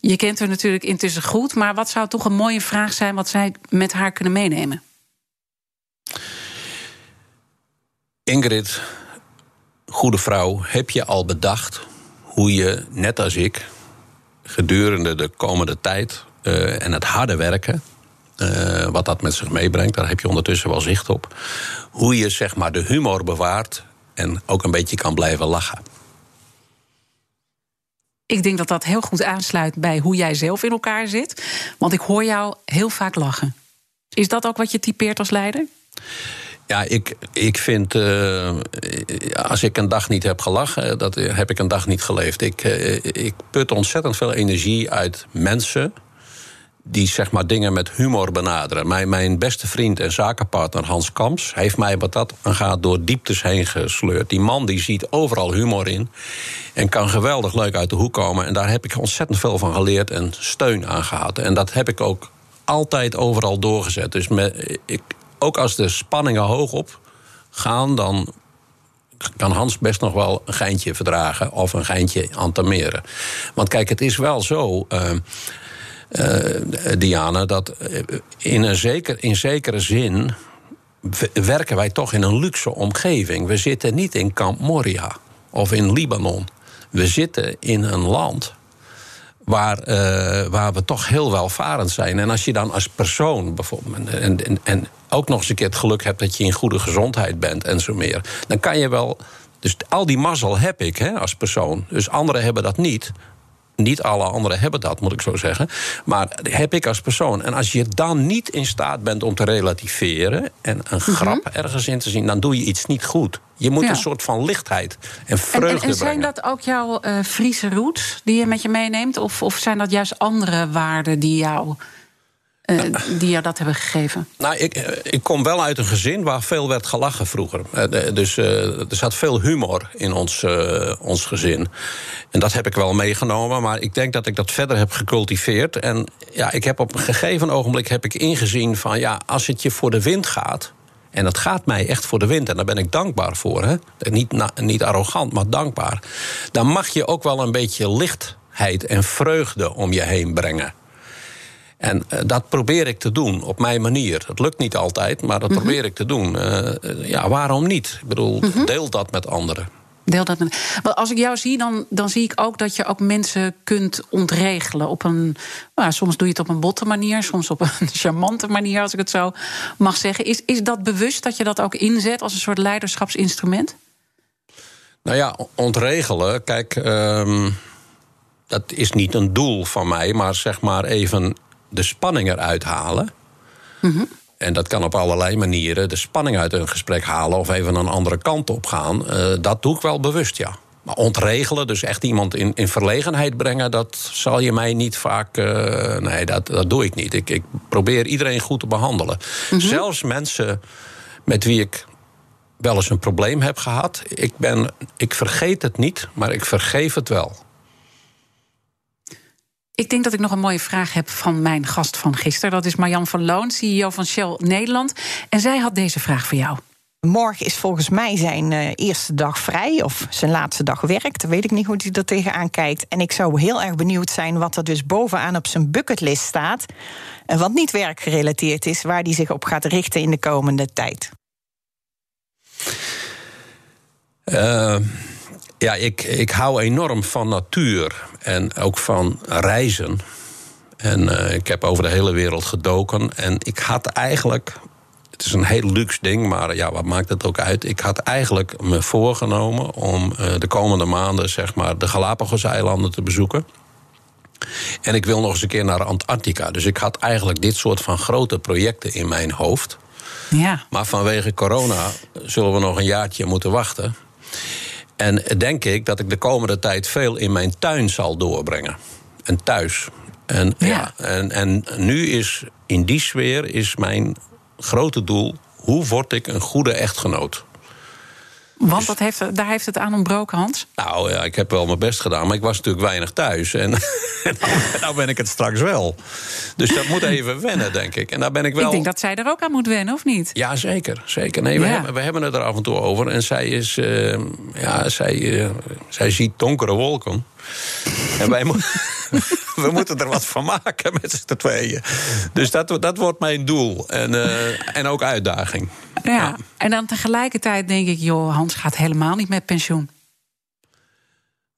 Je kent haar natuurlijk intussen goed, maar wat zou toch een mooie vraag zijn wat zij met haar kunnen meenemen? Ingrid, goede vrouw, heb je al bedacht hoe je, net als ik, gedurende de komende tijd uh, en het harde werken uh, wat dat met zich meebrengt. Daar heb je ondertussen wel zicht op. Hoe je zeg maar de humor bewaart en ook een beetje kan blijven lachen. Ik denk dat dat heel goed aansluit bij hoe jij zelf in elkaar zit. Want ik hoor jou heel vaak lachen. Is dat ook wat je typeert als leider? Ja, ik, ik vind, uh, als ik een dag niet heb gelachen, dat heb ik een dag niet geleefd. Ik, uh, ik put ontzettend veel energie uit mensen die zeg maar dingen met humor benaderen. Mijn, mijn beste vriend en zakenpartner Hans Kamps heeft mij wat dat gaat door dieptes heen gesleurd. Die man die ziet overal humor in en kan geweldig leuk uit de hoek komen. En daar heb ik ontzettend veel van geleerd en steun aan gehad. En dat heb ik ook altijd overal doorgezet. Dus met, ik, ook als de spanningen hoog op gaan, dan kan Hans best nog wel een geintje verdragen of een geintje antameren. Want kijk, het is wel zo. Uh, uh, Diana, dat eh, in, een zeker, in zekere zin werken wij toch in een luxe omgeving. We zitten niet in Camp Moria of in Libanon. We zitten in een land waar, uh, waar we toch heel welvarend zijn. En als je dan als persoon bijvoorbeeld. En, en, en ook nog eens een keer het geluk hebt dat je in goede gezondheid bent en zo meer. Dan kan je wel. Dus al die mazzel heb ik hè, als persoon. Dus anderen hebben dat niet. Niet alle anderen hebben dat, moet ik zo zeggen. Maar heb ik als persoon. En als je dan niet in staat bent om te relativeren en een mhm. grap ergens in te zien, dan doe je iets niet goed. Je moet een soort van lichtheid en vreugde en, en, en zijn dat ook jouw uh, Friese roots die je met je meeneemt? Of, of zijn dat juist andere waarden die jou uh, die jou dat hebben gegeven? Nou, ik, eh, ik kom wel uit een gezin waar veel werd gelachen vroeger. Uh, dus er zat veel humor in ons, ons gezin. En dat heb ik wel meegenomen, maar ik denk dat ik dat verder heb gecultiveerd. En ja, ik heb op een gegeven ogenblik heb ik ingezien van ja, als het je voor de wind gaat. En dat gaat mij echt voor de wind. En daar ben ik dankbaar voor. Hè? Niet, niet arrogant, maar dankbaar. Dan mag je ook wel een beetje lichtheid en vreugde om je heen brengen. En uh, dat probeer ik te doen op mijn manier. Het lukt niet altijd, maar dat mm -hmm. probeer ik te doen. Uh, ja, waarom niet? Ik bedoel, mm -hmm. deel dat met anderen. Deel dat met. Maar als ik jou zie, dan, dan zie ik ook dat je ook mensen kunt ontregelen. Op een, nou, soms doe je het op een botte manier, soms op een (laughs) charmante manier, als ik het zo mag zeggen. Is, is dat bewust dat je dat ook inzet als een soort leiderschapsinstrument? Nou ja, ontregelen, kijk, ehm, dat is niet een doel van mij, maar zeg maar even de spanning eruit halen. En dat kan op allerlei manieren. De spanning uit een gesprek halen of even een andere kant op gaan. eh, dat doe ik wel bewust, ja. Maar ontregelen, dus echt iemand in, in verlegenheid brengen, dat zal je mij niet vaak. eh, nee, dat, dat doe ik niet. Ik, ik probeer iedereen goed te behandelen. Zelfs mensen met wie ik wel eens een probleem heb gehad. Ik, ben, ik vergeet het niet, maar ik vergeef het wel. Ik denk dat ik nog een mooie vraag heb van mijn gast van gisteren. Dat is Marjan van Loon, CEO van Shell Nederland. En zij had deze vraag voor jou. Morgen is volgens mij zijn eh, eerste dag vrij of zijn laatste dag werk. Dan weet ik niet hoe hij er tegenaan kijkt. En ik zou heel erg benieuwd zijn wat er dus bovenaan op zijn bucketlist staat. En wat niet werkgerelateerd is, waar hij zich op gaat richten in de komende tijd. Eh, ja, ik, ik hou enorm van natuur en ook van reizen. En eh, ik heb over de hele wereld gedoken. En ik had eigenlijk. Het is een heel luxe ding, maar ja, wat maakt het ook uit? Ik had eigenlijk me voorgenomen om eh, de komende maanden zeg maar, de Galapagos-eilanden te bezoeken. En ik wil nog eens een keer naar Antarctica. Dus ik had eigenlijk dit soort van grote projecten in mijn hoofd. Ja. Maar vanwege corona zullen we nog een jaartje moeten wachten. En denk ik dat ik de komende tijd veel in mijn tuin zal doorbrengen. En thuis. En, ja. Ja. en, en nu is in die sfeer is mijn grote doel... hoe word ik een goede echtgenoot? Want dat heeft, daar heeft het aan ontbroken, Hans. Nou ja, ik heb wel mijn best gedaan, maar ik was natuurlijk weinig thuis. En (laughs) nou, nou ben ik het straks wel. Dus dat moet even (laughs) wennen, denk ik. En daar ben ik wel... Ik denk dat zij er ook aan moet wennen, of niet? Ja, zeker. zeker. Nee, we, hebben, we hebben het er af en toe over. En zij, is, eh, ja, zij, eh, zij ziet donkere wolken. En wij (laughs) mo- (laughs) we moeten er wat van maken met z'n tweeën. Dus dat, dat wordt mijn doel. En, eh, en ook uitdaging. Ja. En dan tegelijkertijd denk ik, joh, Hans gaat helemaal niet met pensioen.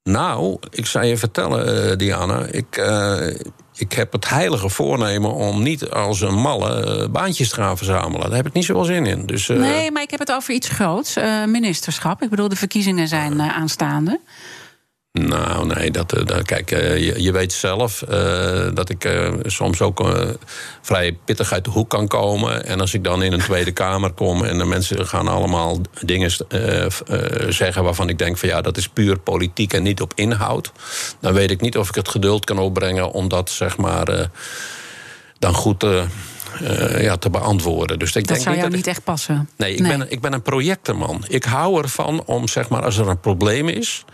Nou, ik zou je vertellen, eh, Diana. Ik, eh, ik heb het heilige voornemen om niet als een malle baantjes te gaan verzamelen. Daar heb ik niet zoveel zin in. Dus, Nee, maar ik heb het over iets groots. ministerschap. Ik bedoel, de verkiezingen zijn aanstaande. Nou, nee, dat, eh, dat, kijk, eh, je, je weet zelf eh, dat ik soms ook vrij pittig uit de hoek kan komen. En als ik dan in een Tweede Kamer kom en de mensen gaan allemaal dingen zeggen waarvan ik denk van ja, dat is puur politiek en niet op inhoud. Dan weet ik niet of ik het geduld kan opbrengen om dat zeg maar dan goed ja, te beantwoorden. Dus ik Dat denk zou jou dat niet echt passen. Nee, ik, Ben, ik ben een projectenman. Ik hou ervan om, zeg maar, als er een probleem is,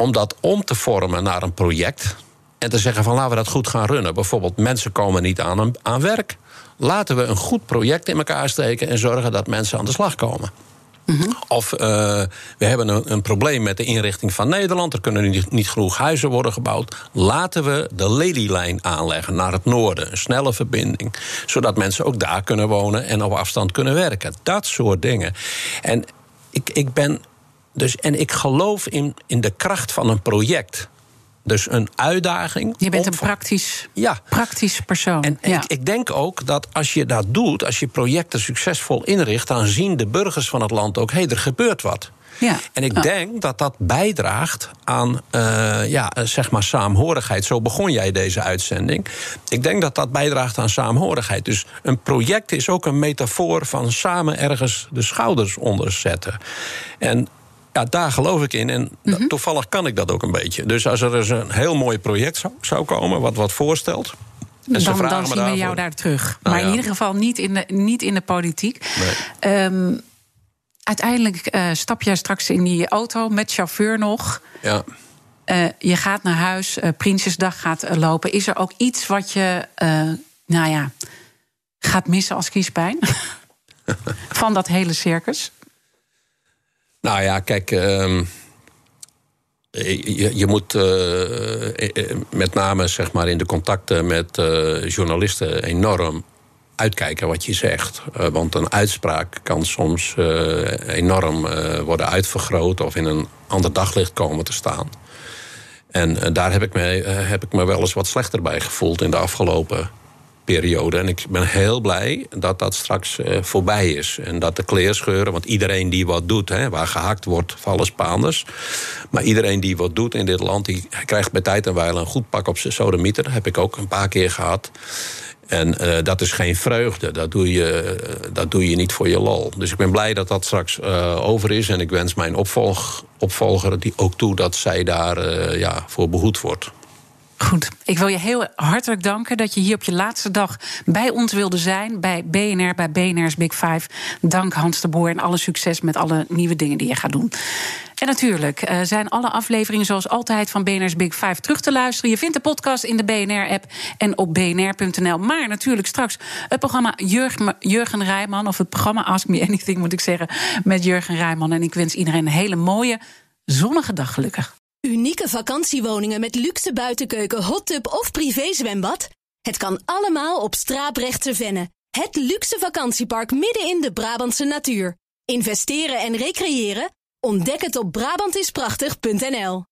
om dat om te vormen naar een project. En te zeggen van laten we dat goed gaan runnen. Bijvoorbeeld, mensen komen niet aan, een- aan werk. Laten we een goed project in elkaar steken en zorgen dat mensen aan de slag komen. Of eh, we hebben een, een probleem met de inrichting van Nederland. Er kunnen niet, niet genoeg huizen worden gebouwd. Laten we de Lelylijn aanleggen naar het noorden. Een snelle verbinding. Zodat mensen ook daar kunnen wonen en op afstand kunnen werken. Dat soort dingen. En ik, ik ben. Dus, en ik geloof in, in de kracht van een project. Dus een uitdaging. Je bent een praktisch, Ja. praktisch persoon. En ja. ik, ik denk ook dat als je dat doet, als je projecten succesvol inricht, dan zien de burgers van het land ook: hé, er gebeurt wat. Ja. En ik denk dat dat bijdraagt aan eh, ja, eh, zeg maar saamhorigheid. Zo begon jij deze uitzending. Ik denk dat dat bijdraagt aan saamhorigheid. Dus een project is ook een metafoor van samen ergens de schouders onder zetten. En ja, daar geloof ik in. En Mhm. toevallig kan ik dat ook een beetje. Dus als er eens een heel mooi project zou, zou komen, wat wat voorstelt. en ze dan, vragen dan me zien we jou daar terug. Nou maar in ieder geval niet in de, niet in de politiek. Nee. Ehm, uiteindelijk eh, stap jij straks in die auto met chauffeur nog. Ja. Eh, je gaat naar huis, eh, Prinsjesdag gaat lopen. Is er ook iets wat je, nou ja, gaat missen als kiespijn? (laughs) Van dat hele circus? Nou ja, kijk. ehm, je, je moet eh, eh, met name zeg maar, in de contacten met eh, journalisten enorm uitkijken wat je zegt. Eh, want een uitspraak kan soms eh, enorm eh, worden uitvergroot of in een ander daglicht komen te staan. En eh, daar heb ik, me, eh, heb ik me wel eens wat slechter bij gevoeld in de afgelopen periode. En ik ben heel blij dat dat straks uh, voorbij is. En dat de kleerscheuren, want iedereen die wat doet, hè, waar gehakt wordt, vallen Spaanders. Maar iedereen die wat doet in dit land, die krijgt bij tijd en wijle een goed pak op zijn sodemieter. Heb ik ook een paar keer gehad. En uh, dat is geen vreugde. Dat doe, je, dat doe je niet voor je lol. Dus ik ben blij dat dat straks over is. En ik wens mijn opvolg, opvolger die ook toe dat zij daar ja, voor behoed wordt. Goed, ik wil je heel hartelijk danken dat je hier op je laatste dag bij ons wilde zijn. Bij BNR, bij BNR's Big Five. Dank Hans de Boer en alle succes met alle nieuwe dingen die je gaat doen. En natuurlijk uh, zijn alle afleveringen zoals altijd van BNR's Big Five terug te luisteren. Je vindt de podcast in de BNR-app en op bnr.nl. Maar natuurlijk straks het programma Jurgen, Jurgen Rijman... of het programma Ask Me Anything, moet ik zeggen, met Jurgen Rijman. En ik wens iedereen een hele mooie, zonnige dag gelukkig. Unieke vakantiewoningen met luxe buitenkeuken, hot tub of privézwembad? Het kan allemaal op Straaprechtse Venne. Het luxe vakantiepark midden in de Brabantse natuur. Investeren en recreëren? Ontdek het op Brabantisprachtig.nl